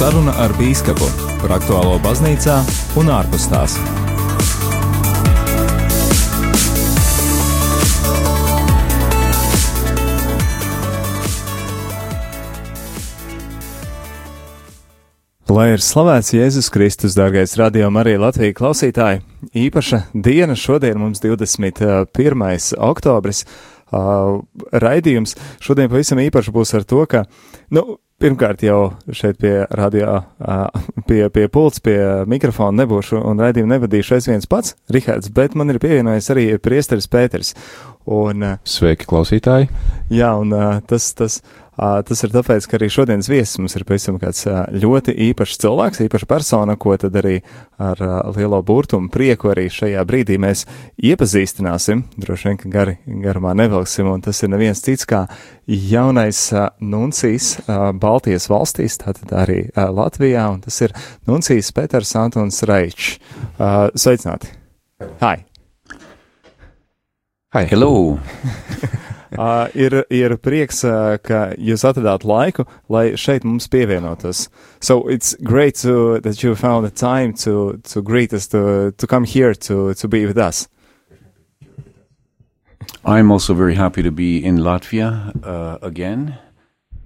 Saruna ar Bīskapu par aktuālo baznīcā un ārpus tās. Lai ir slavēts Jēzus Kristus, dārgais radio arī Latvijas klausītāji. Īpaša diena šodien mums 21. oktobris. Uh, raidījums šodien pavisam īpaši būs ar to, ka, nu, pirmkārt jau šeit pie radio, pie, pie pults, pie mikrofona nebūšu un raidījumu nevadīšu es viens pats, Rihards, bet man ir pievienojies arī priesteris Pēters. Un, Sveiki, klausītāji! Jā, un tas, tas, tas ir tāpēc, ka arī šodienas viesis mums ir pavisam kāds ļoti īpašs cilvēks, īpaša persona, ko tad arī ar lielo burtumu prieku arī šajā brīdī mēs iepazīstināsim. Droši vien, ka gari, garumā nevilksim, un tas ir neviens cits kā jaunais nuncijs Baltijas valstīs, tātad arī Latvijā, un tas ir nuncijs Peters Antons Reičs. Sveicināti! Hai! Hi. Hello. Uh, ir, ir prieks, uh, ka jūs atradāt laiku, lai šeit mums pievienotos. So it's great to, that you found the time to, to greet us, to, to come here to, to be with us. I'm also very happy to be in Latvia uh, again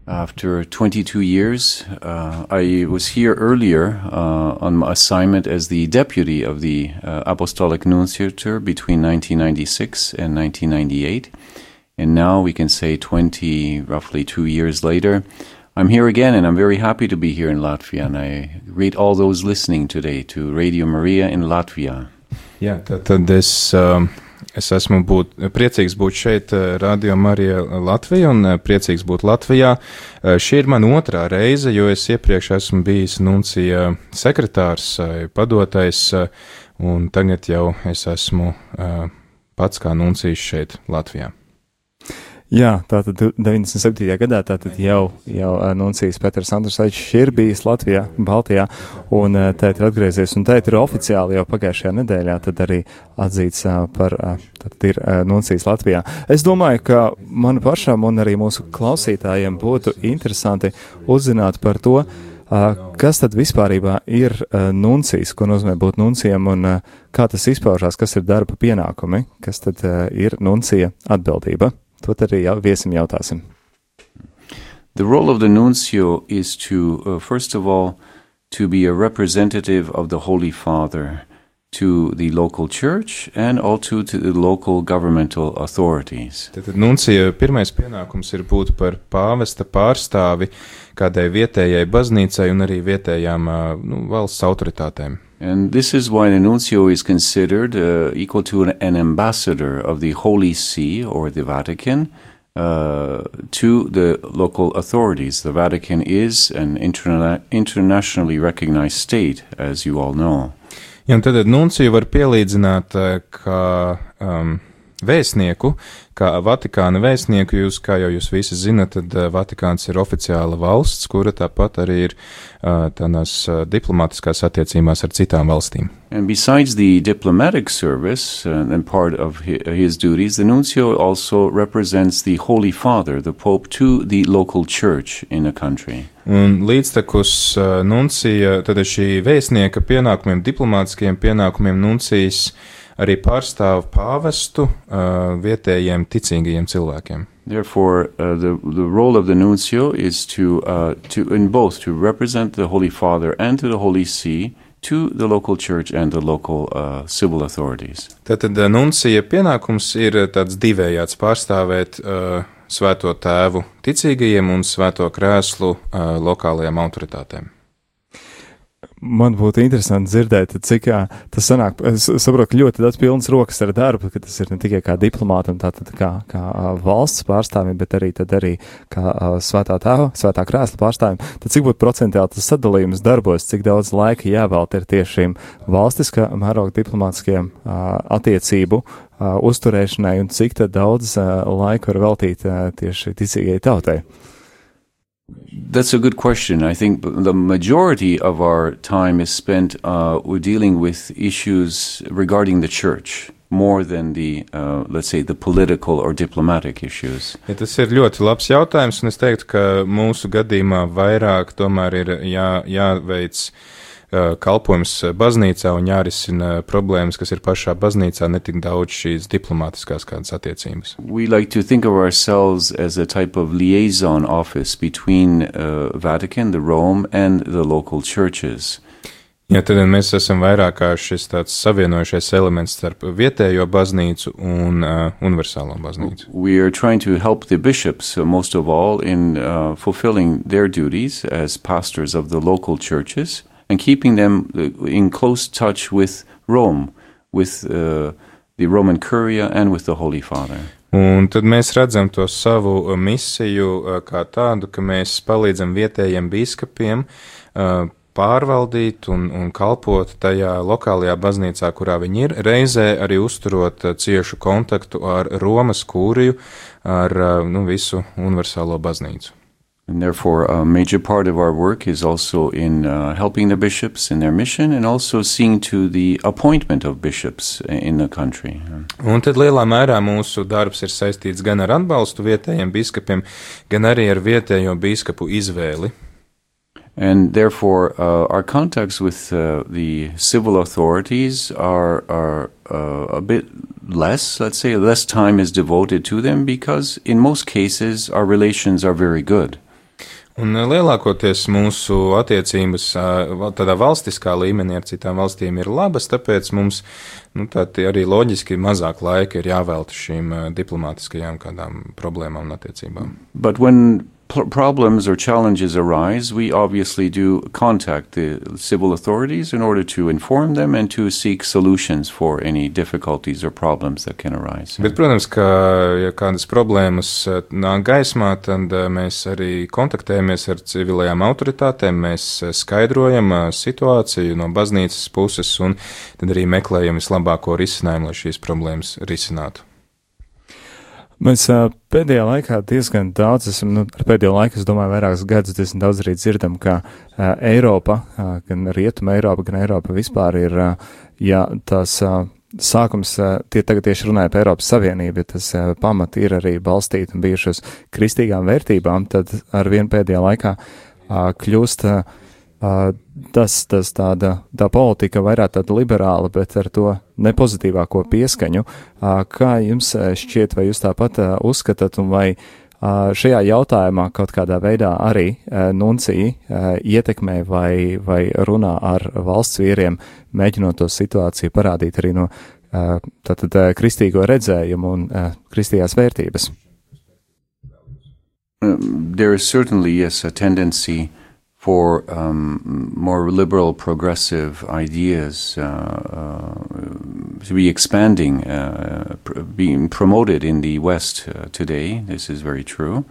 after 22 years. Uh, I was here earlier uh, on my assignment as the deputy of the uh, Apostolic Nunciature between 1996 and 1998. And now we can say 20, roughly two years later, I'm here again and I'm very happy to be here in Latvia. And I greet all those listening today to Radio Maria in Latvia. Jā, tad, tad es, um, es esmu būt, priecīgs būt šeit, uh, Radio Marija Latvija, un uh, priecīgs būt Latvijā. Uh, Šī ir mana otrā reize, jo es iepriekš esmu bijis nuncija sekretārs, padotais, un tagad jau es esmu pats kā nuncijs šeit Latvijā. Jā, tātad 97. gadā tātad jau, jau Nuncijas Peters Andrusaičs ir bijis Latvijā, Baltijā, un tēt ir atgriezies, un tēt ir oficiāli jau pagājušajā nedēļā tad arī atzīts par, tad ir Nuncijas Latvijā. Es domāju, ka man pašam un arī mūsu klausītājiem būtu interesanti uzzināt par to, kas tad vispārībā ir nuncijas, ko nozīmē būt nuncijam, un kā tas izpaužās, kas ir darba pienākumi, kas tad ir nuncija atbildība. To arī jau viesim jautāsim. The role of the nuncio is to, uh, first of all, to be a representative of the Holy Father to the local church and also to the local governmental authorities. Tad nuncija pirmais pienākums ir būt par pāvesta pārstāvi kādai vietējai baznīcai un arī vietējām uh, nu, valsts autoritātēm. And this is why the nuncio is considered uh, equal to an, an ambassador of the Holy See or the Vatican uh, to the local authorities. The Vatican is an interna- internationally recognized state, as you all know. Jā, un tad nunciju var pielīdzināt uh, kā um, vēstnieku, kā Vatikāna vēstnieku. Jūs, kā jau jūs visi zinat, tad uh, Vatikāns ir oficiāla valsts, kura tāpat arī ir uh, tādās uh, diplomātiskās attiecībās ar citām valstīm. And besides the diplomatic service uh, and part of hi- his duties, the nuncio also represents the Holy Father, the Pope, to the local church in a country. Un līdztekus uh, nuncija, tad šī vēstnieka pienākumiem, diplomātiskiem pienākumiem nuncijas arī pārstāv pāvestu uh, vietējiem ticīgajiem cilvēkiem. Therefore, uh, the the role of the nuncio is to uh, to in both to represent the Holy Father and to the Holy See to the local church and the local uh, civil authorities. Tātad nuncija pienākums ir tāds divējāds pārstāvēt uh, svēto tēvu ticīgajiem un svēto krēslu uh, lokālajām autoritātēm. Man būtu interesanti dzirdēt, cik jā, tas sanāk. Es saprotu, ka ļoti daudz pilnas rokas ar darbu, ka tas ir ne tikai kā diplomātam, tātad kā, kā valsts pārstāvim, bet arī, tad arī kā ā, svētā tēva, svētā krēsla pārstāvim. Tad cik būtu procentuāli tas sadalījums darbos, cik daudz laika jāvēlta ir tieši šīm valstiskā mēroga diplomātiskiem ā, attiecību ā, uzturēšanai un cik daudz ā, laika var veltīt ā, tieši ticīgai tautai. That's a good question. I think b- the majority of our time is spent uh, with dealing with issues regarding the church. more than the, uh, let's say, the political or diplomatic issues. Ja tas ir ļoti labs jautājums, un es teiktu, ka mūsu gadījumā vairāk tomēr ir jā, jāveic uh, kalpojums baznīcā un jārisina problēmas, kas ir pašā baznīcā, ne tik daudz šīs diplomātiskās kādas attiecības. We like to think of ourselves as a type of liaison office between uh, Vatican, the Rome, and the local churches. Ja tad mēs esam vairāk kā šis tāds savienojušais elements starp vietējo baznīcu un uh, universālo baznīcu. We are trying to help the bishops, uh, most of all, in uh, fulfilling their duties as pastors of the local churches and keeping them uh, in close touch with Rome, with uh, the Roman Curia, and with the Holy Father. Un tad mēs redzam to savu uh, misiju uh, kā tādu, ka mēs palīdzam vietējiem biskupiem uh, pārvaldīt un, un kalpot tajā lokālajā baznīcā, kurā viņi ir, reizē arī uzturot ciešu kontaktu ar Romas kūriju, ar nu, visu universālo baznīcu. And therefore, a major part of our work is also in uh, helping the bishops in their mission and also seeing to the appointment of bishops in the country. Un tad lielā mērā mūsu darbs ir saistīts gan ar atbalstu vietējiem biskupiem, gan arī ar vietējo biskupu izvēli. And therefore, uh, our contacts with uh, the civil authorities are, are uh, a bit less, let's say, less time is devoted to them because, in most cases, our relations are very good. Un uh, lielākoties mūsu attiecības uh, tādā valstiskā līmenī ar citām valstīm ir labas, tāpēc mums nu, tā arī loģiski mazāk laika ir jāvelta šīm uh, diplomātiskajām kādām problēmām un attiecībām. But when problems or challenges arise, we obviously do contact the civil authorities in order to inform them and to seek solutions for any difficulties or problems that can arise. Bet, protams, ka, ja kādas problēmas eh, nāk gaismā, tad eh, mēs arī kontaktējamies ar civilajām autoritātēm, mēs eh, skaidrojam situāciju no baznīcas puses un tad arī meklējam vislabāko risinājumu, lai šīs problēmas risinātu. Mēs pēdējā laikā diezgan daudz esam, nu, pēdējo laiku, es domāju, vairākus gadus diezgan daudz arī dzirdam, ka Eiropa, gan Rietuma Eiropa, gan Eiropa vispār ir, ja tās sākums, tie tagad tieši runāja par Eiropas Savienību, ja tas pamati ir arī balstīti un bijuši uz kristīgām vērtībām, tad ar vien pēdējā laikā kļūst uh, tas, tas tāda, tā politika vairāk tāda liberāla, bet ar to nepozitīvāko pieskaņu. Kā jums šķiet, vai jūs tāpat uzskatāt, un vai šajā jautājumā kaut kādā veidā arī nuncija ietekmē vai, vai runā ar valsts vīriem, mēģinot to situāciju parādīt arī no tātad kristīgo redzējumu un kristīgās vērtības? Um, there is certainly, yes, a tendency uh, for um, more liberal, progressive ideas uh, uh, to be expanding, uh, pr- being promoted in the West uh, today. This is very true.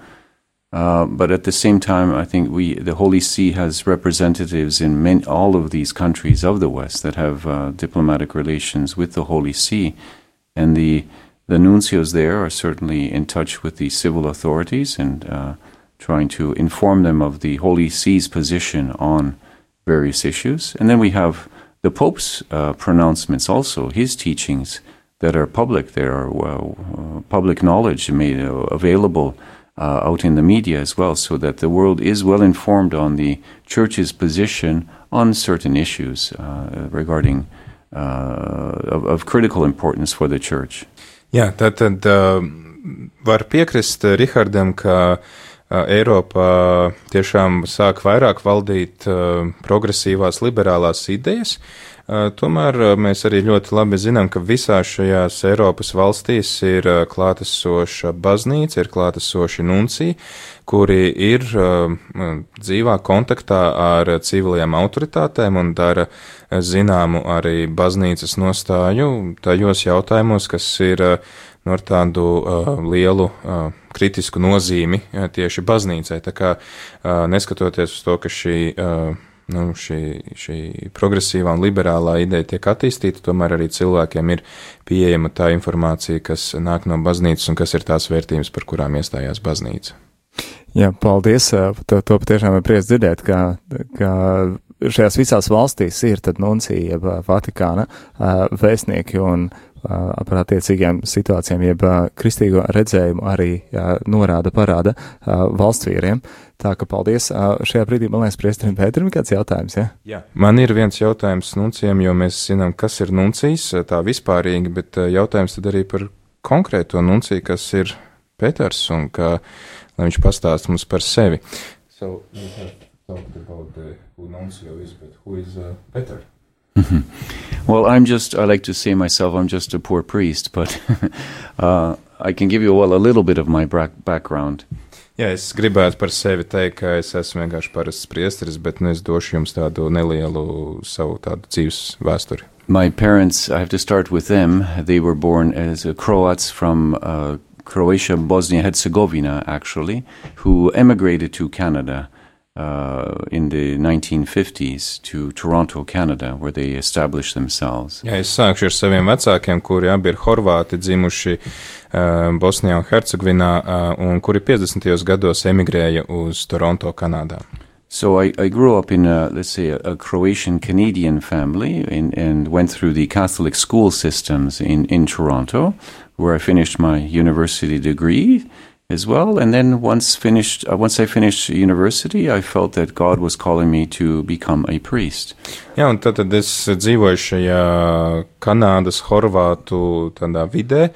Uh, but at the same time, I think we, the Holy See, has representatives in many, all of these countries of the West that have uh, diplomatic relations with the Holy See, and the the nuncios there are certainly in touch with the civil authorities and trying to inform them of the Holy See's position on various issues. And then we have the Pope's uh, pronouncements also, his teachings that are public, they are uh, public knowledge made uh, available uh, out in the media as well, so that the world is well informed on the Church's position on certain issues uh, regarding uh, of, of, critical importance for the Church. Jā, tad, tad var piekrist Rihardam, ka Eiropā tiešām sāk vairāk valdīt progresīvās liberālās idejas. Tomēr mēs arī ļoti labi zinām, ka visās šajās Eiropas valstīs ir klātesoša baznīca, ir klātesoši nuncija, kuri ir dzīvā kontaktā ar civilajām autoritātēm un dara zināmu arī baznīcas nostāju tajos jautājumos, kas ir no tādu uh, lielu uh, kritisku nozīmi uh, tieši baznīcai. Tā kā uh, neskatoties uz to, ka šī, uh, nu, šī, šī progresīvā un liberālā ideja tiek attīstīta, tomēr arī cilvēkiem ir pieejama tā informācija, kas nāk no baznīcas un kas ir tās vērtības, par kurām iestājās baznīca. Jā, paldies. To, to patiešām ir prieks dzirdēt, ka, ka šajās visās valstīs ir tad nuncija, Vatikāna vēstnieki un par attiecīgām situācijām, jeb kristīgo redzējumu arī norāda, parāda valsts vīriem. Tā ka paldies. Šajā brīdī man liekas, priesterim Pēterim kāds jautājums, ja? Jā. Man ir viens jautājums nuncijam, jo mēs zinām, kas ir nuncijs, tā vispārīgi, bet jautājums tad arī par konkrēto nunciju, kas ir Pēters un ka, lai viņš pastāst mums par sevi. So, talked about the, who nuncio is, but who is uh, Peter? Well, I'm just, I like to say myself, I'm just a poor priest, but uh, I can give you all a little bit of my background. Jā, es gribētu par sevi teikt, ka es esmu vienkārši parasts priesteris, bet nu, es došu jums tādu nelielu savu tādu dzīves vēsturi. My parents, I have to start with them. They were born as Croats from uh, Croatia, Bosnia Herzegovina, actually, who emigrated to Canada uh, in the 1950s to Toronto, Canada, where they established themselves. Jā, es sākšu ar saviem vecākiem, kuri abi ir horvāti, dzimuši uh, Bosnijā un Hercegvinā, uh, un kuri 50. gados emigrēja uz Toronto, Kanādā. So I, I grew up in a, let's say, a, a Croatian Canadian family in, and went through the Catholic school systems in, in Toronto, where I finished my university degree as well. And then once finished, uh, once I finished university, I felt that God was calling me to become a priest. Jā, un tad, tad es dzīvoju šajā Kanādas, Horvātu tādā vidē,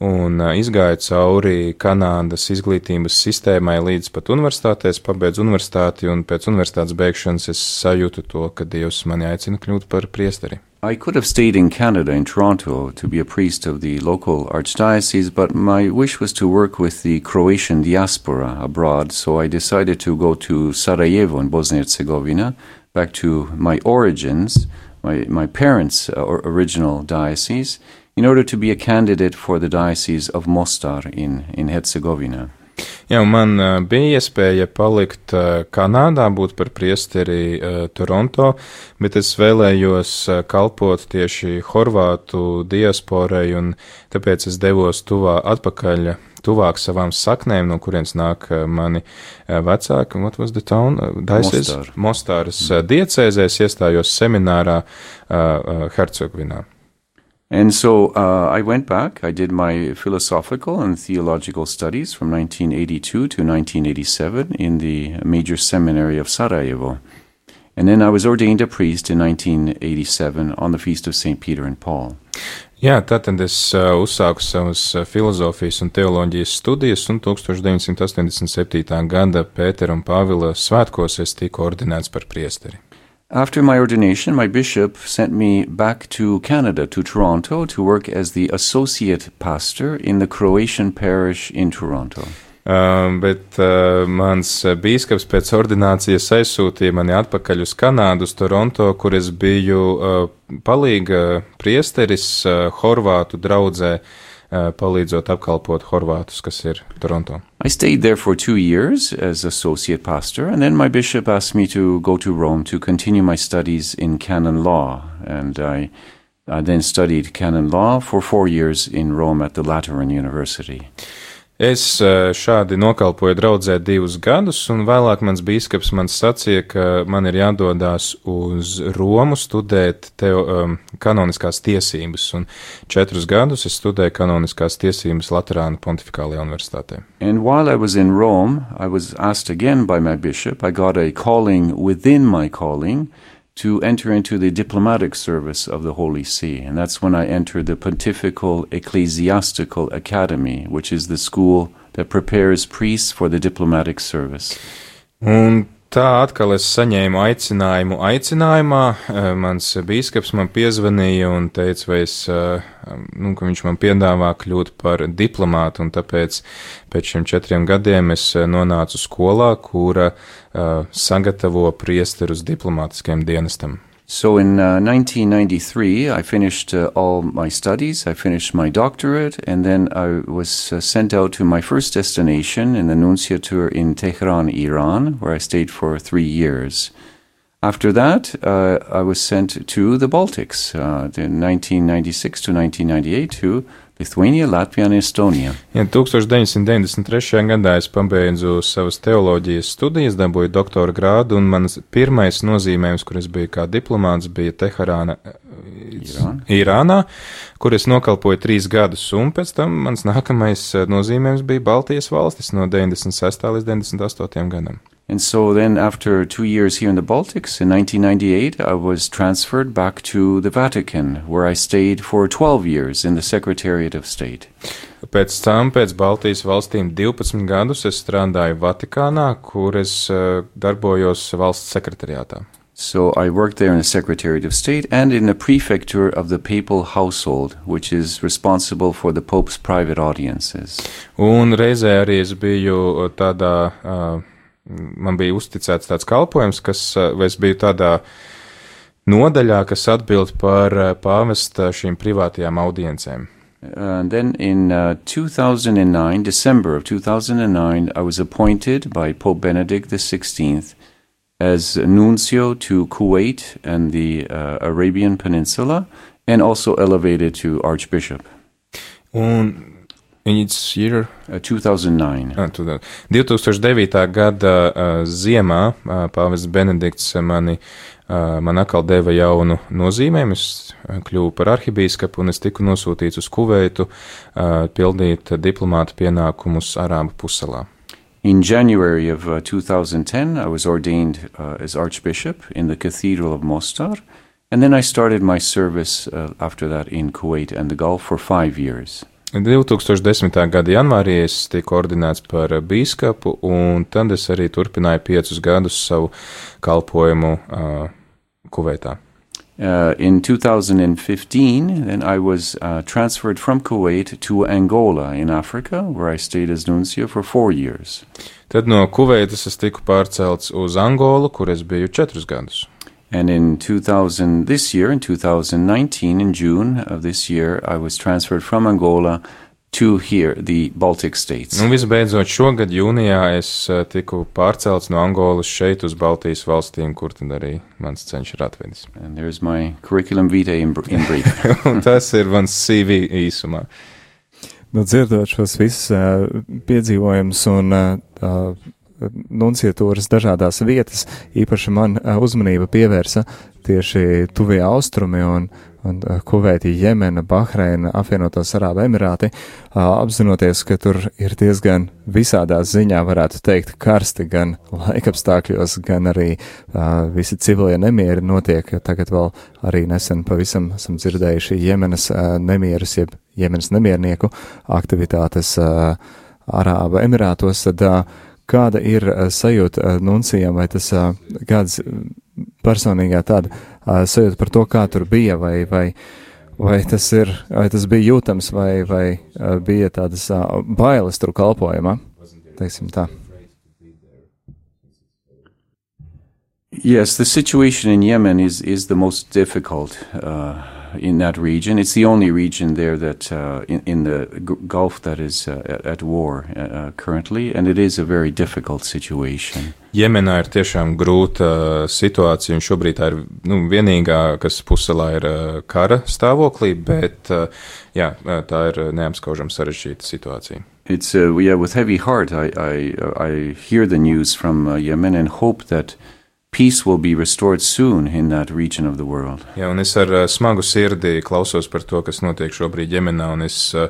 un uh, izgāju cauri Kanādas izglītības sistēmai līdz pat universitātēs, pabeidzu universitāti, un pēc universitātes beigšanas es sajūtu to, ka Dievs mani aicina kļūt par priesteri. I could have stayed in Canada, in Toronto, to be a priest of the local archdiocese, but my wish was to work with the Croatian diaspora abroad, so I decided to go to Sarajevo in Bosnia and Herzegovina, back to my origins, my, my parents' uh, original diocese, in order to be a candidate for the Diocese of Mostar in, in Herzegovina. Jā, man bija iespēja palikt Kanādā, būt par priesteri Toronto, bet es vēlējos kalpot tieši Horvātu diasporai, un tāpēc es devos tuvā atpakaļ, tuvāk savām saknēm, no kurienes nāk mani vecāki. What was the town? Daisies? Mostār. Mostāras uh, diecēzēs iestājos seminārā uh, Hercegvinā. And so uh, I went back. I did my philosophical and theological studies from 1982 to 1987 in the major seminary of Sarajevo. And then I was ordained a priest in 1987 on the feast of St. Peter and Paul. Jā, tātad es uh, uzsāku savas uh, filozofijas un teoloģijas studijas, un 1987. gada Pētera un Pāvila svētkos es tiku ordinēts par priesteri. After my ordination, my bishop sent me back to Canada, to Toronto, to work as the associate pastor in the Croatian parish in Toronto. Um, bet uh, mans bīskaps pēc ordinācijas aizsūtīja mani atpakaļ uz Kanādu, uz Toronto, kur es biju uh, palīga priesteris uh, Horvātu draudzē uh, Uh, palīdzot apkalpot horvātus, kas ir Toronto. I stayed there for two years as associate pastor, and then my bishop asked me to go to Rome to continue my studies in canon law, and I, I then studied canon law for four years in Rome at the Lateran University. Es eh, šādi nokalpoju draudzē divus gadus, un vēlāk mans bīskaps man sacīja, ka man ir jādodas uz Romu studēt teo, um, kanoniskās tiesības, un četrus gadus es studēju kanoniskās tiesības Latvijas Pontificālajā universitātē. And while I was in Rome, I was asked again by my bishop, I got a calling within my calling to enter into the diplomatic service of the Holy See. And that's when I entered the Pontifical Ecclesiastical Academy, which is the school that prepares priests for the diplomatic service. Un tā atkal es saņēmu aicinājumu aicinājumā. Eh, mans bīskaps man piezvanīja un teica, vai es, eh, nu, ka viņš man piedāvā kļūt par diplomātu, un tāpēc pēc šiem četriem gadiem es eh, nonācu skolā, kura sagatavo priesterus diplomātiskiem dienestam. So in uh, 1993, I finished uh, all my studies. I finished my doctorate, and then I was uh, sent out to my first destination in the nunciature in Tehran, Iran, where I stayed for three years. After that, uh, I was sent to the Baltics uh, in 1996 to 1998 to Lithuania, Latvija un Estonija. Ja 1993. gadā es pabeidzu savas teoloģijas studijas, dabūju doktora grādu, un mans pirmais nozīmējums, kur es biju kā diplomāts, bija Teherāna, Irāna. Irānā, kur es nokalpoju trīs gadus, un pēc tam mans nākamais nozīmējums bija Baltijas valstis no 96. līdz 98. gadam. And so then, after two years here in the Baltics, in 1998, I was transferred back to the Vatican, where I stayed for 12 years in the Secretariat of State. Pēc tam, pēc Baltijas valstīm 12 gadus, es strādāju Vatikānā, kur es uh, darbojos valsts sekretariātā. So I worked there in the Secretariat of State and in the prefecture of the papal household, which is responsible for the Pope's private audiences. Un reizē arī es biju tādā uh, man bija uzticēts tāds kalpojums, kas es biju tādā nodaļā, kas atbild par pāvesta šīm privātajām audiencēm. And then in uh, 2009, December of 2009, I was appointed by Pope Benedict XVI as nuncio to Kuwait and the uh, Arabian Peninsula, and also elevated to archbishop. Un Year? Uh, 2009. Ah, 2009. gada uh, ziemā uh, Pāvests Benedikts mani, uh, man atkal deva jaunu nozīmējumu. Es uh, kļuvu par arhibīskapu un es tiku nosūtīts uz Kuveitu uh, pildīt diplomāta pienākumus Arābu puselā. In January of uh, 2010, I was ordained uh, as Archbishop in the Cathedral of Mostar, and then I started my service uh, after that in Kuwait and the Gulf for five years. 2010. gada janvārī es tiku ordinēts par bīskapu, un tad es arī turpināju piecus gadus savu kalpojumu uh, Kuveitā. Uh, in 2015, then I was uh, transferred from Kuwait to Angola in Africa, where I stayed as nuncio for four years. Tad no Kuveitas es tiku pārcelts uz Angolu, kur es biju četrus gadus. And in 2000, this year, in 2019, in June of this year, I was transferred from Angola to here, the Baltic states. Un visbeidzot, šogad jūnijā es uh, tiku pārcelts no Angolas šeit uz Baltijas valstīm, kur tad arī mans ceļš ir atvedis. And there's my curriculum vitae in, in brief. un tas ir mans CV īsumā. Nu, dzirdot šos visus uh, piedzīvojumus un uh, nunciatūras dažādās vietas, īpaši man uzmanība pievērsa tieši tuvie austrumi un, un Kuveiti, Jemena, Bahreina, apvienotās Arābu Emirāti, apzinoties, ka tur ir diezgan visādā ziņā, varētu teikt, karsti gan laikapstākļos, gan arī visi civilie nemieri notiek, jo tagad vēl arī nesen pavisam esam dzirdējuši Jemenas nemierus, jeb Jemenas nemiernieku aktivitātes Arābu Emirātos, tad kāda ir uh, sajūta uh, nuncijam, vai tas uh, kāds personīgā tāda sajūta par to, kā tur bija, vai, vai, vai, tas, ir, vai tas bija jūtams, vai, vai bija tādas bailes tur kalpojumā, teiksim tā. Yes, the situation in Yemen is, is the most difficult. Uh, in that region. It's the only region there that uh, in, in, the Gulf that is uh, at war uh, uh, currently, and it is a very difficult situation. Jemenā ir tiešām grūta uh, situācija, un šobrīd tā ir nu, vienīgā, kas puselā ir uh, kara stāvoklī, bet jā, tā ir neapskaužama sarežģīta situācija. It's uh, yeah, with heavy heart I, I, I hear the news from uh, Yemen and hope that uh, peace will be restored soon in that region of the world. Jā, un es ar uh, smagu sirdi klausos par to, kas notiek šobrīd Jemenā, un es uh,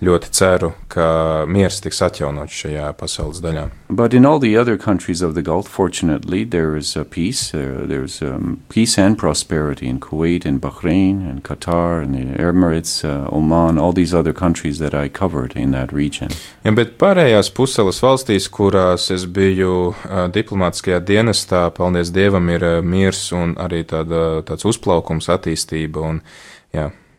ļoti ceru, ka miers tiks atjaunots šajā pasaules daļā. But in all the other countries of the Gulf, fortunately, there is a peace. There, there's um, peace and prosperity in Kuwait and Bahrain and Qatar and the Emirates, uh, Oman, all these other countries that I covered in that region. Ja, bet pārējās puseles valstīs, kurās es biju uh, diplomātiskajā dienestā, paldies Dievam, ir eh, miers un arī tāda, tāds uzplaukums, attīstība. Un, jā. Eh,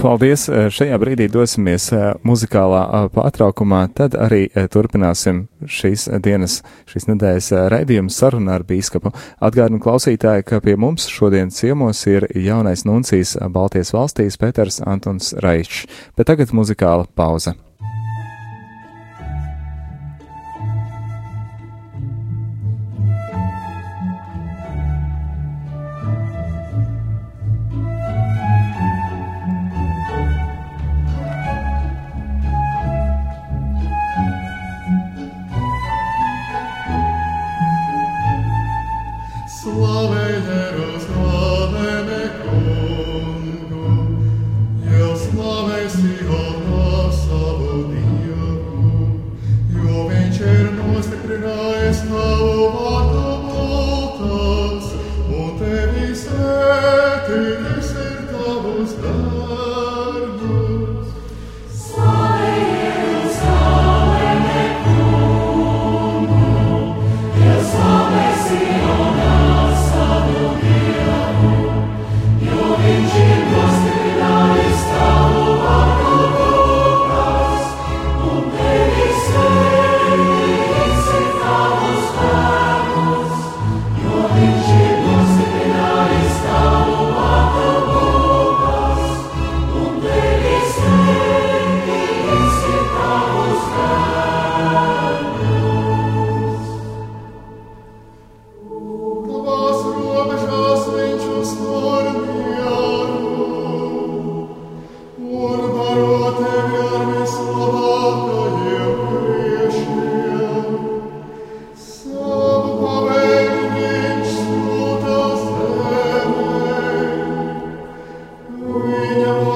paldies! Eh, šajā brīdī dosimies muzikālā pārtraukumā, tad arī turpināsim šīs dienas, šīs nedēļas raidījumu sarunu ar bīskapu. Atgādinu klausītāji, ka pie mums šodien ciemos ir jaunais nuncijas Baltijas valstīs Pēters Antons Raičs, bet tagad muzikāla pauze. Amen.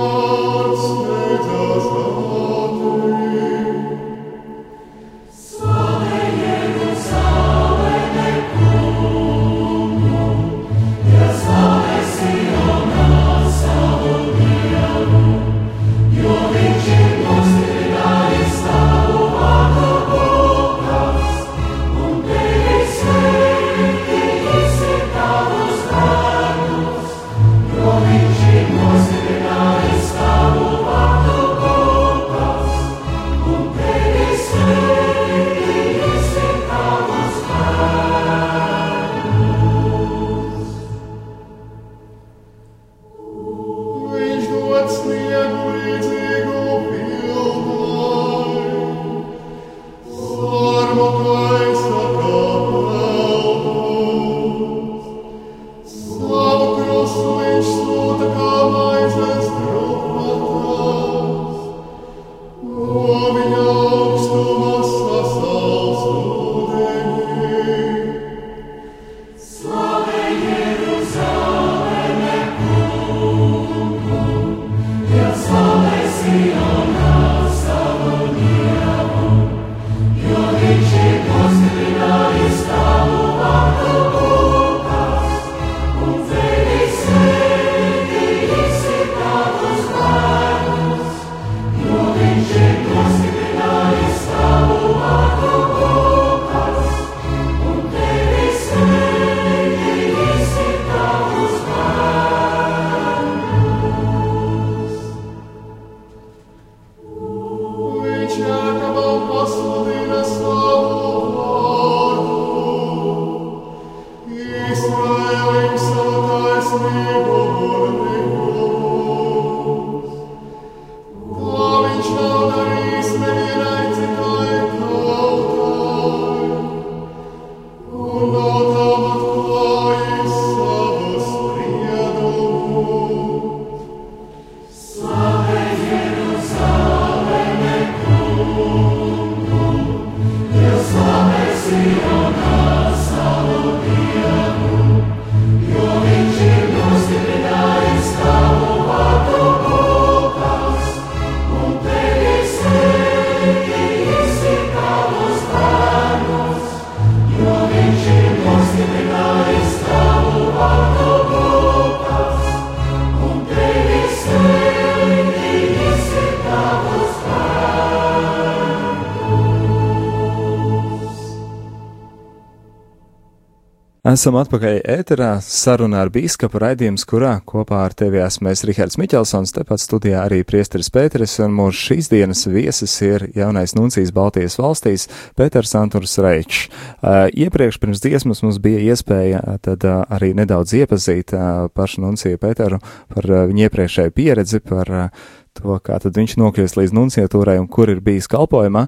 Esam atpakaļ ēterā, sarunā ar bīskapu raidījums, kurā kopā ar tevi esmu es Rihards Miķelsons, tepat studijā arī priesteris Pēteris, un mūsu šīs dienas viesis ir jaunais nuncijas Baltijas valstīs Pēters Anturs Reičs. Uh, iepriekš pirms dziesmas mums bija iespēja uh, tad uh, arī nedaudz iepazīt uh, pašu nunciju Pēteru par uh, viņa iepriekšēju pieredzi, par uh, to, kā tad viņš nokļūst līdz nunciatūrai un kur ir bijis kalpojumā.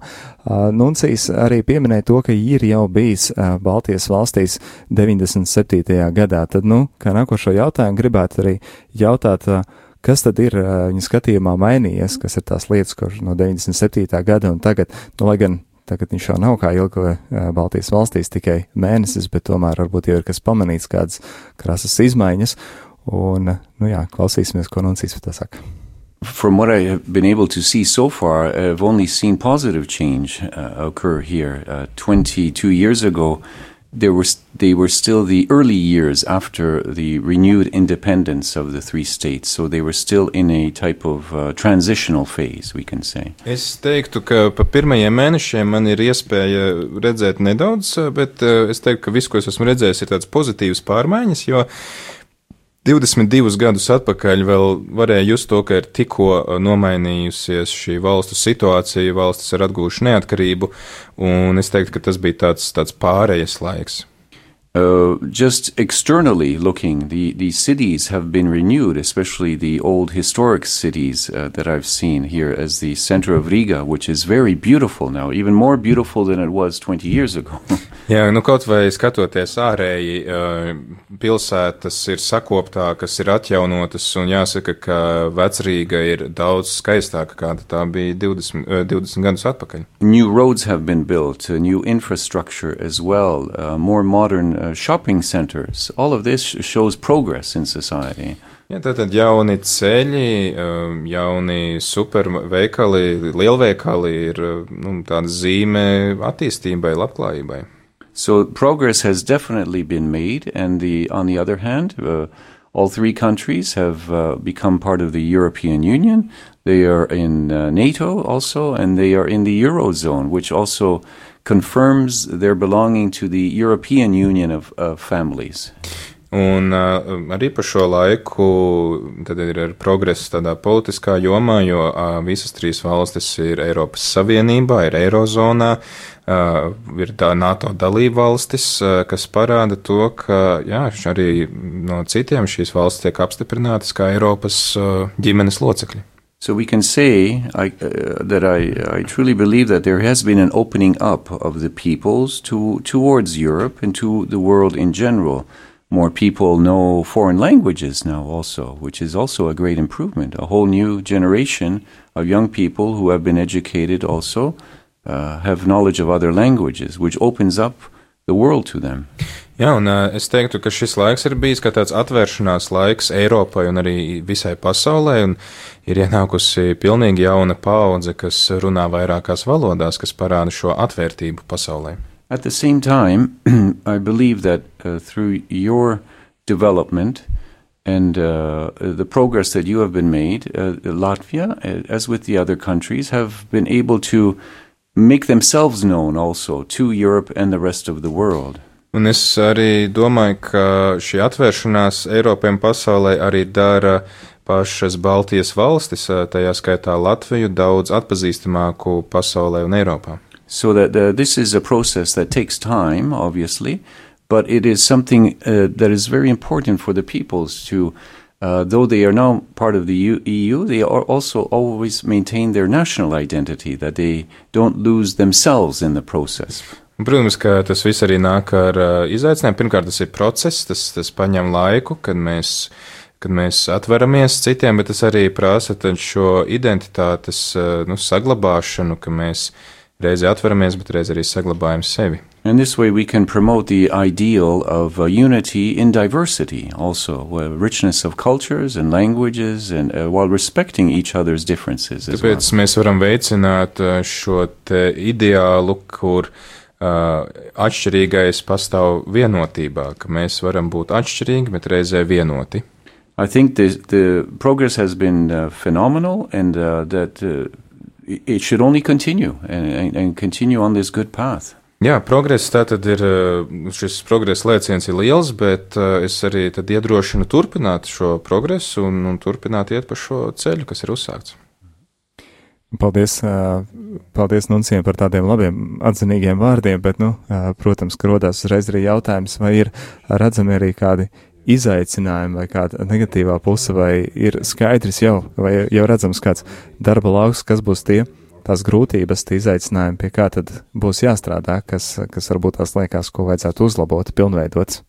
Nuncijs arī pieminēja to, ka ir jau bijis Baltijas valstīs 97. gadā. Tad, nu, kā nākošo jautājumu gribētu arī jautāt, kas tad ir viņa skatījumā mainījies, kas ir tās lietas, kurš no 97. gada un tagad, nu, lai gan tagad viņš jau nav kā ilgo Baltijas valstīs tikai mēnesis, bet tomēr varbūt jau ir kas pamanīts, kādas krasas izmaiņas. Un, nu jā, klausīsimies, ko Nuncīs par to saka. From what I have been able to see so far, I've only seen positive change uh, occur here. Uh, 22 years ago, there was they were still the early years after the renewed independence of the three states, so they were still in a type of uh, transitional phase, we can say. Es teiktu, ka pa pirmajiem mēnešiem man ir iespēja redzēt nedaudz, bet uh, es teiktu, ka viss, ko es esmu redzējis, ir tāds pozitīvs pārmaiņas, jo 22 gadus atpakaļ vēl varēja just to, ka ir tikko uh, nomainījusies šī valstu situācija, valstis ir atgūši neatkarību, un es teiktu, ka tas bija tāds, tāds pārējas laiks. Uh, just externally looking, the, the cities have been renewed, especially the old historic cities uh, that I've seen here as the center of Riga, which is very beautiful now, even more beautiful than it was 20 years ago. Jā, nu kaut vai skatoties ārēji, pilsētas ir sakoptākas, ir atjaunotas, un jāsaka, ka vecrīga ir daudz skaistāka, kāda tā bija 20, 20 gadus atpakaļ. New roads have been built, new infrastructure as well, uh, more modern uh, shopping centers. All of this shows progress in society. Ja, tātad jauni ceļi, jauni superveikali, lielveikali ir nu, tāda zīme attīstībai, labklājībai. So progress has definitely been made, and the on the other hand, uh, all three countries have uh, become part of the European Union. They are in uh, NATO also, and they are in the eurozone, which also confirms their belonging to the European Union of, of families. Un arī par šo laiku ir progress tādā politiskā jomā, jo visas trīs valstis ir Eiropas Savienībā, ir Eirozonā, ir tā NATO dalība valstis, kas parāda to, ka jā, arī no citiem šīs valstis tiek apstiprinātas kā Eiropas ģimenes locekļi. So we can say I, uh, that I, I truly believe that there has been an opening up of the peoples to, towards Europe and to the world in general. More people know foreign languages now, also, which is also a great improvement. A whole new generation of young people who have been educated also uh, have knowledge of other languages, which opens up the world to them. Jā, un uh, es teiktu, ka šis laiks ir bijis kā tāds atvēršanās laiks Eiropai un arī visai pasaulē, un ir ienākusi pilnīgi jauna paudze, kas runā vairākās valodās, kas parāda šo atvērtību pasaulē. At the same time, I believe that uh, through your development and uh, the progress that you have been made, uh, Latvia, as with the other countries, have been able to make themselves known also to Europe and the rest of the world. Un es arī domāju, ka šī atvēršanās Eiropai un pasaulē arī dara pašas Baltijas valstis, tajā skaitā Latviju, daudz atpazīstamāku pasaulē un Eiropā. So that uh, this is a process that takes time, obviously, but it is something uh, that is very important for the peoples to, uh, though they are now part of the EU, they are also always maintain their national identity, that they don't lose themselves in the process. Protams, ka tas viss arī nāk ar uh, izaicinājumu. Pirmkārt, tas ir process, tas, tas paņem laiku, kad mēs, kad mēs atveramies citiem, bet tas arī prasa šo identitātes uh, nu, saglabāšanu, ka mēs reizē atveramies, bet reizē arī saglabājam sevi. And this way we can promote the ideal of uh, unity in diversity, also uh, richness of cultures and languages, and uh, while respecting each other's differences. Tāpēc well. mēs varam veicināt uh, šo ideālu, kur uh, atšķirīgais pastāv vienotībā, ka mēs varam būt atšķirīgi, bet reizē vienoti. I think the, the progress has been uh, phenomenal and uh, that uh, it should only continue and, and, and continue on this good path. Jā, progress tātad ir, uh, šis progress lēciens ir liels, bet uh, es arī tad iedrošinu turpināt šo progresu un, un turpināt iet pa šo ceļu, kas ir uzsākts. Paldies, paldies Nuncijiem par tādiem labiem atzinīgiem vārdiem, bet, nu, protams, ka rodās uzreiz arī jautājums, vai ir redzami arī kādi izaicinājumi vai kāda negatīvā puse, vai ir skaidrs jau, vai jau redzams kāds darba lauks, kas būs tie, tās grūtības, tie izaicinājumi, pie kā tad būs jāstrādā, kas, kas varbūt tās liekas, ko vajadzētu uzlabot, pilnveidot.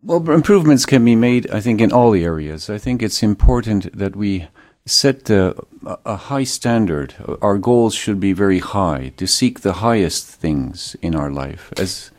Well, improvements can be made, I think, in all areas. I think it's important that we set a, a high standard. Our goals should be very high, to seek the highest things in our life. As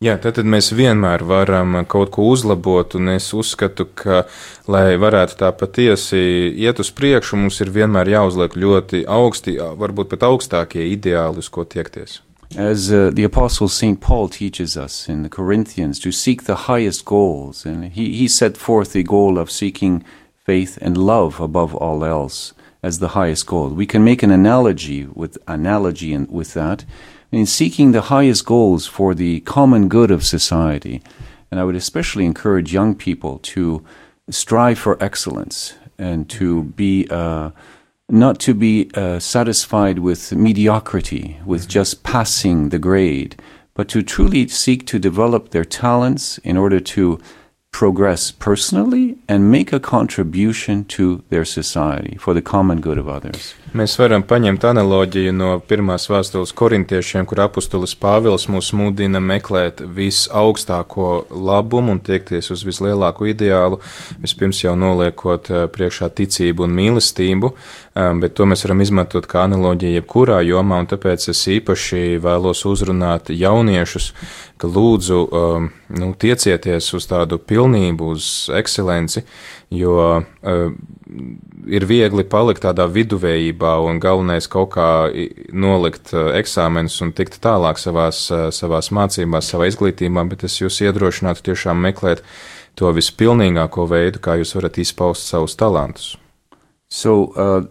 Jā, tad, mēs vienmēr varam kaut ko uzlabot, un es uzskatu, ka, lai varētu tā patiesi iet uz priekšu, mums ir vienmēr jāuzliek ļoti augsti, varbūt pat augstākie ideāli, uz ko tiekties. as uh, the apostle St. Paul teaches us in the Corinthians, to seek the highest goals. And he, he set forth the goal of seeking faith and love above all else as the highest goal. We can make an analogy with analogy and with that in seeking the highest goals for the common good of society. And I would especially encourage young people to strive for excellence and to be uh, not to be uh, satisfied with mediocrity, with just passing the grade, but to truly seek to develop their talents in order to progress personally and make a contribution to their society for the common good of others. Mēs varam paņemt analoģiju no pirmās vēstules korintiešiem, kur apustulis Pāvils mūs mudina meklēt visaugstāko labumu un tiekties uz vislielāko ideālu, vispirms jau noliekot eh, priekšā ticību un mīlestību, eh, bet to mēs varam izmantot kā analoģiju jebkurā jomā, un tāpēc es īpaši vēlos uzrunāt jauniešus, ka lūdzu um, nu, tiecieties uz tādu pilnību, uz ekscelenci, jo ir viegli palikt tādā viduvējībā un galvenais kaut kā nolikt uh, eksāmenus un tikt tālāk savās, uh, savās mācībās, savā izglītībā, bet es jūs iedrošinātu tiešām meklēt to vispilnīgāko veidu, kā jūs varat izpaust savus talantus. So, uh,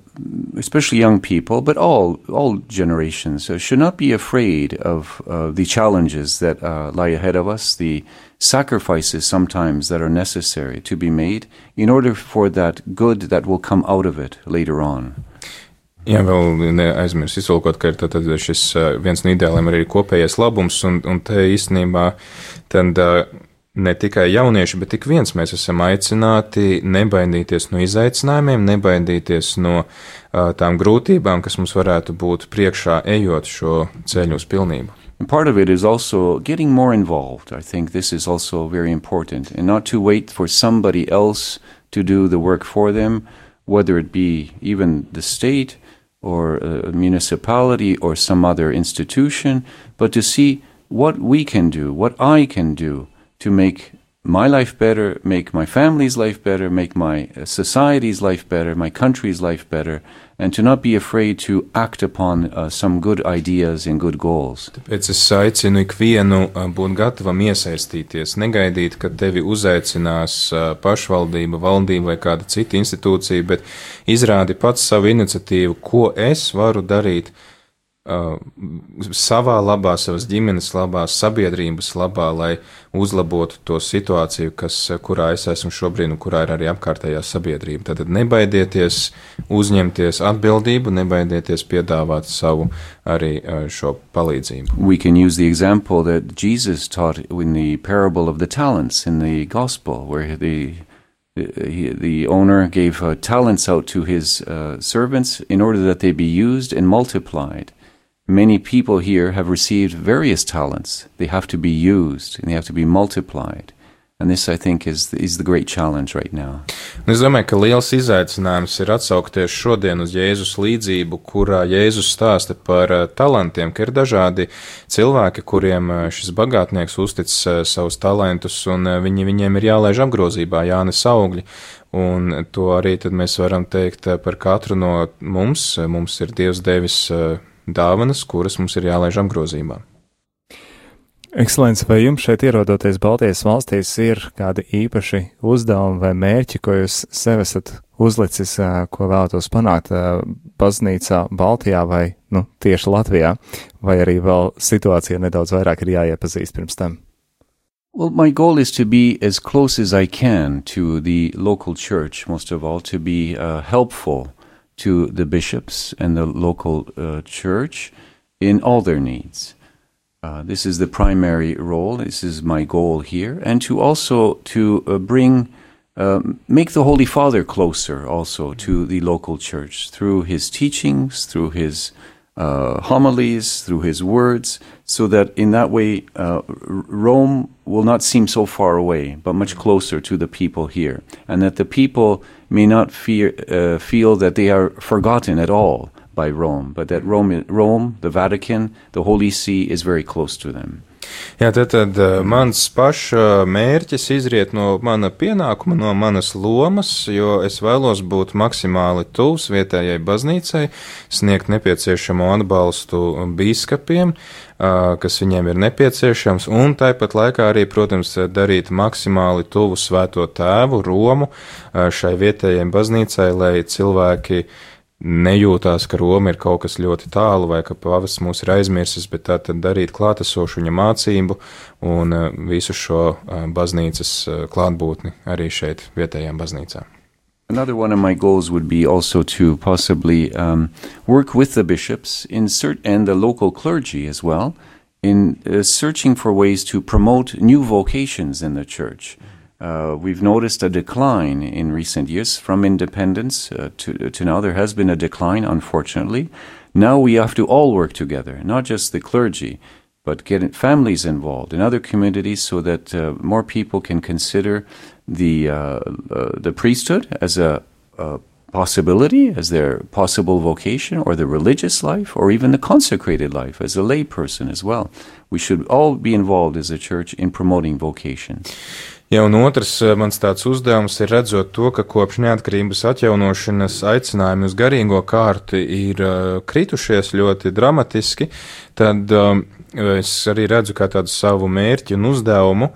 especially young people, but all all generations uh, should not be afraid of uh, the challenges that uh, lie ahead of us, the sacrifices sometimes that are necessary to be made in order for that good that will come out of it later on. Jā, vēl neaizmirst izlūkot, ka ir tad šis uh, viens no ideāliem arī kopējais labums, un, un te īstenībā tad uh, ne tikai jaunieši, bet ik viens mēs esam aicināti nebaidīties no izaicinājumiem, nebaidīties no uh, tām grūtībām, kas mums varētu būt priekšā, ejot šo ceļu uz pilnību. And part of it is also getting more involved. I think this is also very important, and not to wait for somebody else to do the work for them, whether it be even the state or a municipality or some other institution, but to see what we can do, what I can do to make my life better, make my family's life better, make my uh, society's life better, my country's life better, and to not be afraid to act upon uh, some good ideas and good goals. Tāpēc es aicinu ikvienu uh, būt gatavam iesaistīties, negaidīt, kad tevi uzaicinās uh, pašvaldība, valdība vai kāda cita institūcija, bet izrādi pats savu iniciatīvu, ko es varu darīt savā labā, savas ģimenes labā, sabiedrības labā, lai uzlabotu to situāciju, kas, kurā es esmu šobrīd un kurā ir arī apkārtējā sabiedrība. Tad nebaidieties uzņemties atbildību, nebaidieties piedāvāt savu arī uh, šo palīdzību. We can use the example that Jesus taught in the parable of the talents in the gospel, where the he, the owner gave uh, talents out to his uh, servants in order that they be used and multiplied. Many people here have received various talents. They have to be used and they have to be multiplied. And this, I think, is, is the great challenge right now. Es domāju, ka liels izaicinājums ir atsaukties šodien uz Jēzus līdzību, kurā Jēzus stāsta par uh, talantiem, ka ir dažādi cilvēki, kuriem uh, šis bagātnieks uztic uh, savus talantus, un viņi, viņiem ir jālaiž apgrozībā, jānes augļi. Un to arī mēs varam teikt par katru no mums. Mums ir Dievs devis dāvanas, kuras mums ir jālaiž apgrozībā. Ekscelents, vai jums šeit ierodoties Baltijas valstīs ir kādi īpaši uzdevumi vai mērķi, ko jūs sev esat uzlicis, ko vēlētos panākt baznīcā Baltijā vai, nu, tieši Latvijā, vai arī vēl situācija nedaudz vairāk ir jāiepazīst pirms tam? Well, my goal is to be as close as I can to the local church, most of all, to be uh, helpful to the bishops and the local uh, church in all their needs. Uh, this is the primary role. This is my goal here, and to also to uh, bring, um, make the Holy Father closer also to the local church through his teachings, through his uh, homilies, through his words, so that in that way uh, Rome will not seem so far away, but much closer to the people here, and that the people may not fear, uh, feel that they are forgotten at all by Rome, but that Rome, Rome, the Vatican, the Holy See is very close to them. Jā, tad, tad mans paša mērķis izriet no mana pienākuma, no manas lomas, jo es vēlos būt maksimāli tuvs vietējai baznīcai, sniegt nepieciešamo atbalstu biskupiem, kas viņiem ir nepieciešams, un tāpat laikā arī, protams, darīt maksimāli tuvu svēto tēvu Romu šai vietējai baznīcai, lai cilvēki nejūtās, ka Roma ir kaut kas ļoti tālu vai ka pavasts mūs ir aizmirsis, bet tā tad darīt klātesošu viņa mācību un uh, visu šo uh, baznīcas uh, klātbūtni arī šeit vietējām baznīcām. Another one of my goals would be also to possibly um, work with the bishops in cert- and the local clergy as well in uh, searching for ways to promote new vocations in the church. Uh, we've noticed a decline in recent years from independence uh, to, to now. There has been a decline, unfortunately. Now we have to all work together, not just the clergy, but get families involved in other communities so that uh, more people can consider the, uh, uh, the priesthood as a, a possibility, as their possible vocation, or the religious life, or even the consecrated life as a lay person as well. We should all be involved as a church in promoting vocation. Ja, un otrs eh, mans tāds uzdevums ir redzot to, ka kopš neatkarības atjaunošanas aicinājumi uz garīgo kārti ir uh, kritušies ļoti dramatiski, tad um, es arī redzu kā tādu savu mērķi un uzdevumu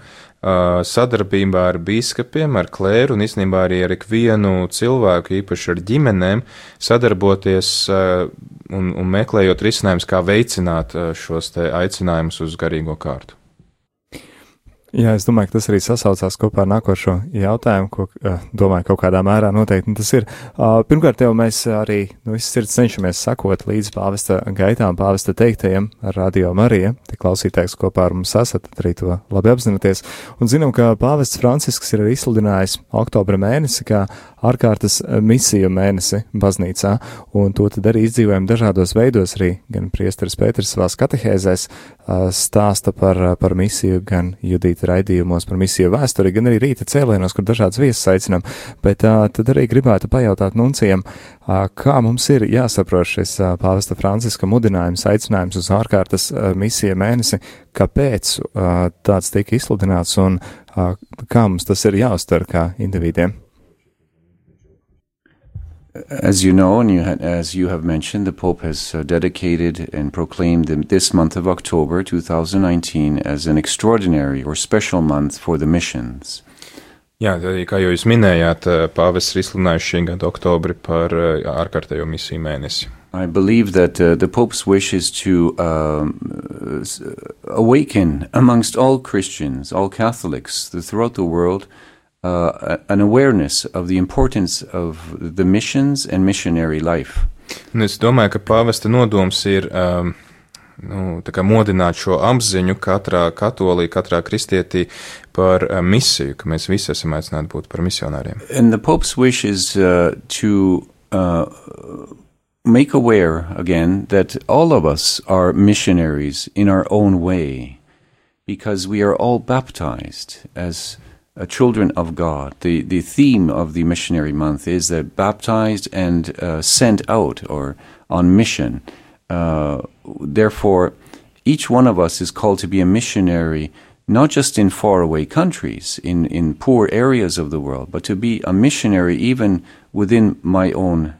sadarbībā ar biskupiem, ar klēru un īstenībā arī ar ikvienu cilvēku, īpaši ar ģimenēm, sadarboties un, un meklējot risinājumus, kā veicināt šos aicinājumus uz garīgo kārtu. Jā, es domāju, ka tas arī sasaucās kopā ar nākošo jautājumu, ko uh, domāju, kaut kādā mērā noteikti tas ir. Pirmkārt, jau mēs arī nu, sirds cenšamies sakot līdz pāvesta gaitām, pāvesta teiktajiem ar radio Mariju. Te klausītājs kopā ar mums esat, arī to labi apzināties. Un zinām, ka pāvests Francisks ir izsludinājis oktobra mēnesi kā ārkārtas misiju mēnesi baznīcā, un to tad arī izdzīvojam dažādos veidos, arī gan priesteris Pēters savās katehēzēs uh, stāsta par, par misiju, gan Judīta raidījumos par misiju vēsturi, gan arī rīta cēlienos, kur dažādas viesas aicinām. Bet uh, tad arī gribētu pajautāt nuncijam, uh, kā mums ir jāsaprot šis uh, pāvesta Franciska mudinājums, aicinājums uz ārkārtas uh, misiju mēnesi, kāpēc uh, tāds tika izsludināts un uh, kā mums tas ir jāuztver kā individiem. As you know, and you had, as you have mentioned, the Pope has uh, dedicated and proclaimed this month of October 2019 as an extraordinary or special month for the missions. Jā, kā jau jūs minējāt, pāvests ir izsludinājis šī gada oktobri par ārkārtējo misiju mēnesi. I believe that uh, the Pope's wish is to um, awaken amongst all Christians, all Catholics throughout the world, uh, an awareness of the importance of the missions and missionary life. Un es domāju, ka pāvesta nodoms ir um, nu, modināt šo apziņu katrā katolī, katrā kristietī par uh, misiju, ka mēs visi esam aicināti būt par misionāriem. And the Pope's wish is uh, to uh, make aware again that all of us are missionaries in our own way because we are all baptized as uh, children of God. The, the theme of the missionary month is that baptized and uh, sent out or on mission. Uh, therefore, each one of us is called to be a missionary, not just in faraway countries, in, in poor areas of the world, but to be a missionary even within my own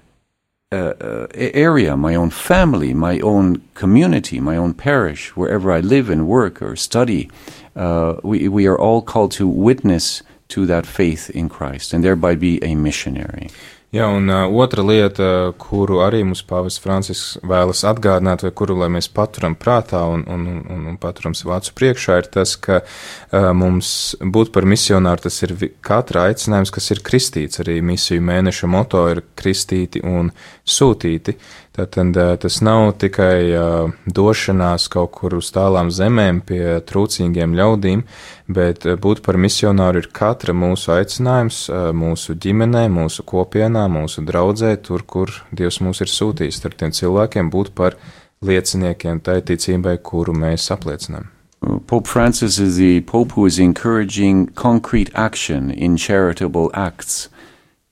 uh, uh, area, my own family, my own community, my own parish, wherever I live and work or study, uh, we, we are all called to witness to that faith in Christ and thereby be a missionary. Jā, un uh, otra lieta, kuru arī mums Pāvests Francisks vēlas atgādināt, vai kuru mēs paturam prātā un, un, un, un paturam sev acu priekšā, ir tas, ka uh, mums būt par misionāru tas ir katra aicinājums, kas ir kristīts. Arī misiju mēneša moto ir kristīti un sūtīti. Tātad tas nav tikai došanās kaut kur uz tālām zemēm pie trūcīgiem ļaudīm, bet būt par misionāru ir katra mūsu aicinājums mūsu ģimenē, mūsu kopienā, mūsu draudzē, tur, kur Dievs mūs ir sūtījis, starp tiem cilvēkiem būt par lieciniekiem tai ticībai, kuru mēs apliecinām. Pope Francis is the Pope who is encouraging concrete action in charitable acts.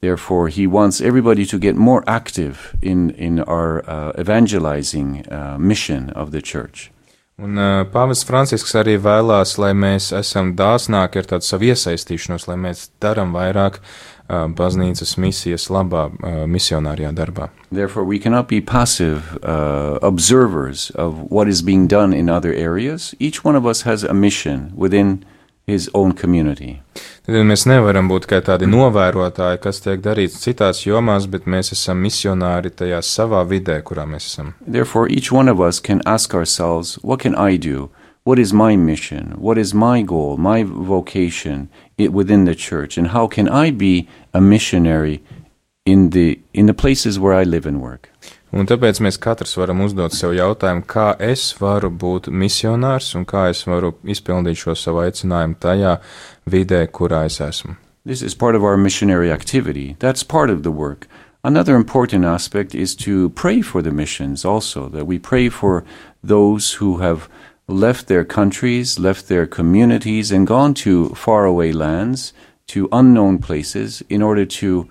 Therefore, he wants everybody to get more active in, in our uh, evangelizing uh, mission of the church. Un uh, Pāvests Francisks arī vēlās, lai mēs esam dāsnāki ar tādu savu iesaistīšanos, lai mēs darām vairāk uh, baznīcas misijas labā, uh, misionārijā darbā. Therefore, we cannot be passive uh, observers of what is being done in other areas. Each one of us has a mission within his own community. Tad mēs nevaram būt kā tādi novērotāji, kas tiek darīts citās jomās, bet mēs esam misionāri tajā savā vidē, kurā mēs esam. Therefore, each one of us can ask ourselves, what can I do? What is my mission? What is my goal, my vocation within the church? And how can I be a missionary in the, in the places where I live and work? Un tāpēc mēs katrs varam uzdot sev jautājumu, kā es varu būt misionārs un kā es varu izpildīt šo savu aicinājumu tajā vidē, kurā es esmu. This is part of our missionary activity. That's part of the work. Another important aspect is to pray for the missions also, that we pray for those who have left their countries, left their communities, and gone to faraway lands, to unknown places, in order to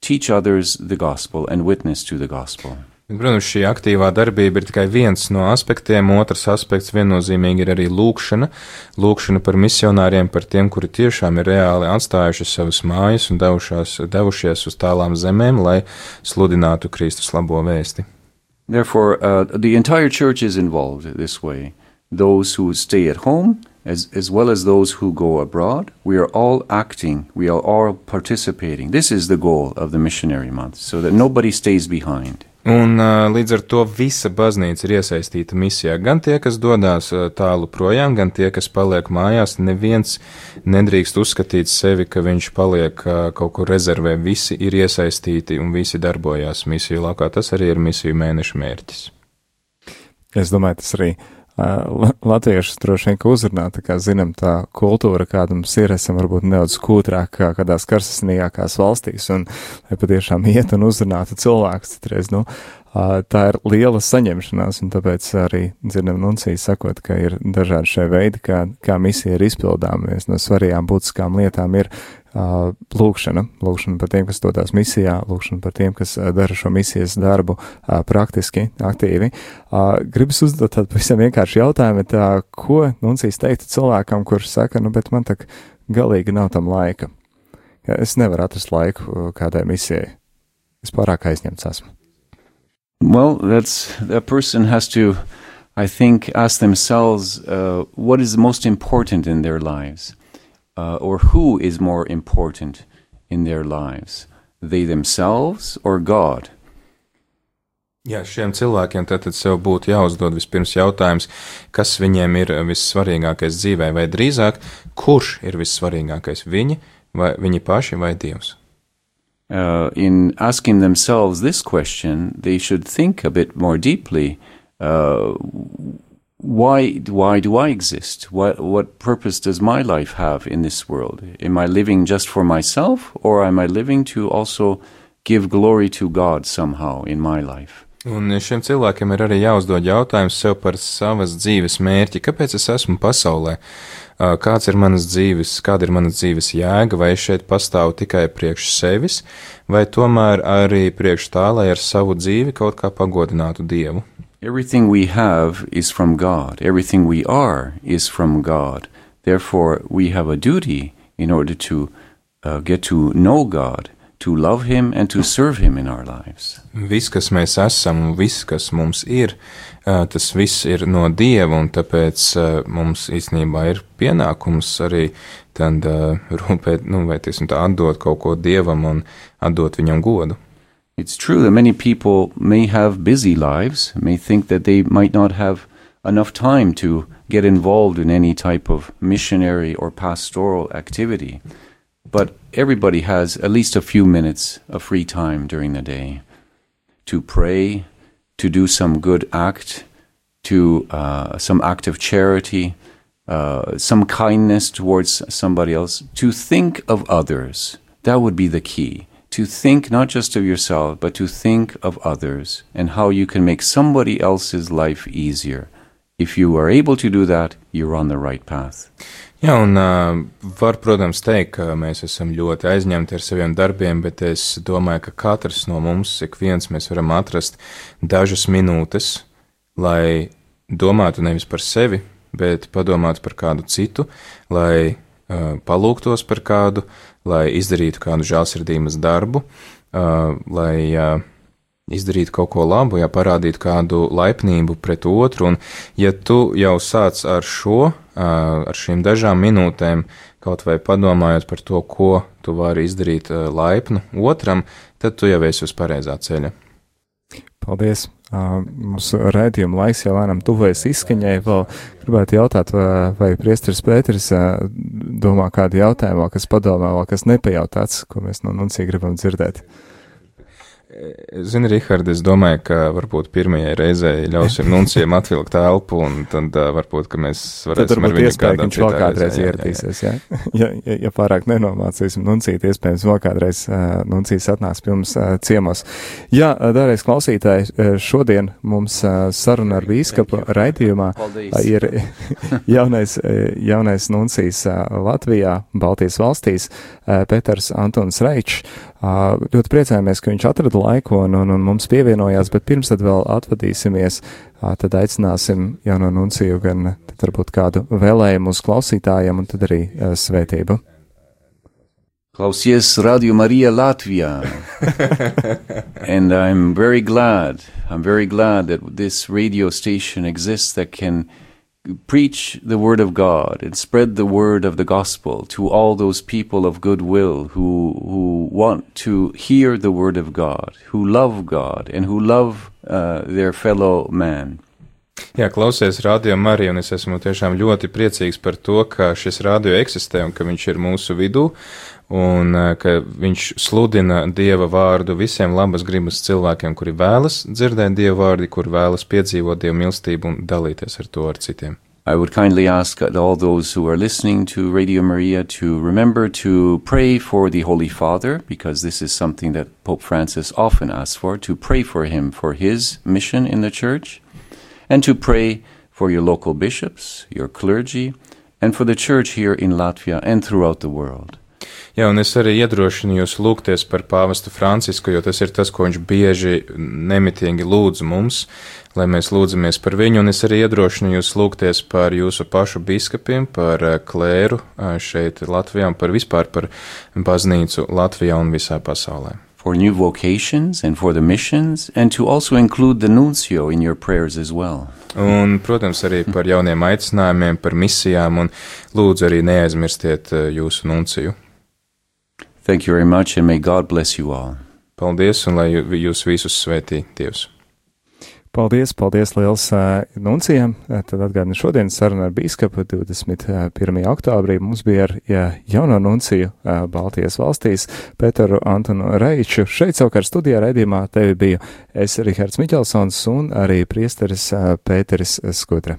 teach others the gospel and witness to the gospel. Protams, šī aktīvā darbība ir tikai viens no aspektiem. Otrs aspekts viennozīmīgi ir arī lūkšana. Lūkšana par misionāriem, par tiem, kuri tiešām ir reāli atstājuši savas mājas un devušās, devušies uz tālām zemēm, lai sludinātu Kristus labo vēsti. Therefore, uh, the entire church is involved this way. Those who stay at home, as, as well as those who go abroad, we are all acting, we are all participating. This is the goal of the missionary month, so that nobody stays behind. Un līdz ar to visa baznīca ir iesaistīta misijā. Gan tie, kas dodas tālu projām, gan tie, kas paliek mājās. Neviens nedrīkst uzskatīt sevi, ka viņš paliek kaut kur rezervē. Visi ir iesaistīti un visi darbojās misiju lakā. Tas arī ir misiju mēneša mērķis. Es domāju, tas arī uh, latviešus droši vien uzrunā, tā kā zinām, tā kultūra, kāda mums ir, esam varbūt nedaudz kūtrāk kā kādās karsasnīgākās valstīs, un lai patiešām iet un uzrunātu cilvēkus, citreiz, nu, tā ir liela saņemšanās, un tāpēc arī dzirdam nuncijas sakot, ka ir dažādi šie veidi, kā, kā misija ir izpildām. Viens no svarīgām būtiskām lietām ir lūkšana, lūkšana par tiem, kas dodas misijā, lūkšana par tiem, kas dara šo misijas darbu praktiski, aktīvi. Gribas uzdot tādu pavisam vienkāršu jautājumu, tā, ko Nuncijas teiktu cilvēkam, kurš saka, nu, bet man tak galīgi nav tam laika. Es nevaru atrast laiku kādai misijai. Es pārāk aizņemts esmu. Well, that's that person has to, I think, ask themselves uh, what is most important in their lives. Uh, or who is more important in their lives, they themselves or God? Jā, šiem cilvēkiem tad sev būtu jāuzdod vispirms jautājums, kas viņiem ir vissvarīgākais dzīvē, vai drīzāk, kurš ir vissvarīgākais - viņi, vai viņi paši, vai Dievs? Uh, in asking themselves this question, they should think a bit more deeply. Uh, why why do I exist? What what purpose does my life have in this world? Am I living just for myself, or am I living to also give glory to God somehow in my life? Un šiem cilvēkiem ir arī jāuzdod jautājums sev par savas dzīves mērķi. Kāpēc es esmu pasaulē? Kāds ir manas dzīves, kāda ir manas dzīves jēga, vai šeit pastāvu tikai priekš sevis, vai tomēr arī priekš tā, lai ar savu dzīvi kaut kā pagodinātu Dievu? Everything we have is from God. Everything we are is from God. Therefore, we have a duty in order to uh, get to know God, to love Him, and to serve Him in our lives. Viss, kas mēs esam viss, kas mums ir, uh, tas viss ir no Dieva, un tāpēc uh, mums īstenībā ir pienākums arī tad uh, rūpēt, nu, vai tiesim tā, atdot kaut ko Dievam un atdot Viņam godu. It's true that many people may have busy lives, may think that they might not have enough time to get involved in any type of missionary or pastoral activity. But everybody has at least a few minutes of free time during the day to pray, to do some good act, to uh, some act of charity, uh, some kindness towards somebody else, to think of others. That would be the key to think not just of yourself, but to think of others and how you can make somebody else's life easier. If you are able to do that, you're on the right path. Jā, un uh, var, protams, teikt, ka mēs esam ļoti aizņemti ar saviem darbiem, bet es domāju, ka katrs no mums, ik viens, mēs varam atrast dažas minūtes, lai domātu nevis par sevi, bet padomātu par kādu citu, lai palūgtos par kādu, lai izdarītu kādu žēlsirdības darbu, lai izdarītu kaut ko labu, ja parādītu kādu laipnību pret otru, un ja tu jau sāc ar šo, ar šīm dažām minūtēm, kaut vai padomājot par to, ko tu vari izdarīt laipnu otram, tad tu jau esi uz pareizā ceļa. Paldies! Mūsu redzējuma laiks jau lēnām tuvojas izskaņai. Vēl gribētu jautāt, vai, vai Priesteris Pēteris domā kādu jautājumu, kas padomā, vēl kas nepajautāts, ko mēs no Nuncija gribam dzirdēt. Zini, Rihard, es domāju, ka varbūt pirmajai reizei ļausim nuncijam atvilkt elpu, un tad uh, varbūt, ka mēs varēsim ar viņu iespēju, ka viņš vēl kādreiz ieradīsies, jā. Ja, ja, ja pārāk nenomācīsim nuncīt, iespējams, vēl kādreiz uh, nuncijas atnāks pie mums uh, ciemos. Jā, dārreiz klausītāji, šodien mums uh, saruna ar bīskapu raidījumā uh, ir jaunais, jaunais nuncijas uh, Latvijā, Baltijas valstīs, uh, Peters Antons Reičs. Ļoti priecājamies, ka viņš atrada laiku un, un, un mums pievienojās, bet pirms tad vēl atvadīsimies, tad aicināsim jauno nunciju gan varbūt kādu vēlējumu uz klausītājiem un tad arī svētību. Klausies Radio Maria Latvia. and I'm very glad, I'm very glad that this radio station exists that can preach the word of God and spread the word of the gospel to all those people of goodwill who who want to hear the word of God, who love God and who love uh, their fellow man. Jā, klausies radio Mariju, un es esmu tiešām ļoti priecīgs par to, ka šis radio eksistē un ka viņš ir mūsu vidū, un eh, ka viņš sludina Dieva vārdu visiem labas gribas cilvēkiem, kuri vēlas dzirdēt Dieva vārdu, kuri vēlas piedzīvot mīlestību un dalīties ar to ar citiem. I would kindly ask all those who are listening to Radio Maria to remember to pray for the Holy Father, because this is something that Pope Francis often asks for, to pray for him for his mission in the church, and to pray for your local bishops, your clergy, and for the church here in Latvia and throughout the world. Jā, un es arī iedrošinu jūs lūgties par pāvestu Francisku, jo tas ir tas, ko viņš bieži nemitīgi lūdz mums, lai mēs lūdzamies par viņu, un es arī iedrošinu jūs lūgties par jūsu pašu biskupiem, par eh, klēru eh, šeit Latvijā un par vispār par baznīcu Latvijā un visā pasaulē. For new vocations and for the missions, and to also include the nuncio in your prayers as well. Un, protams, arī par jauniem aicinājumiem, par misijām, un lūdzu arī neaizmirstiet eh, jūsu nunciju. Thank you very much, and may God bless you all. Paldies, un lai jūs visus svētī Dievs. Paldies, paldies liels uh, nuncijam. Tad atgādinu šodienas sarunu ar bīskapu 21. oktobrī. Mums bija ar ja, jauno nunciju uh, Baltijas valstīs Pēteru Antonu Reiču. Šeit savukārt studijā raidījumā tevi bija es, Rihards Miķelsons un arī priesteris uh, Pēteris Skutra.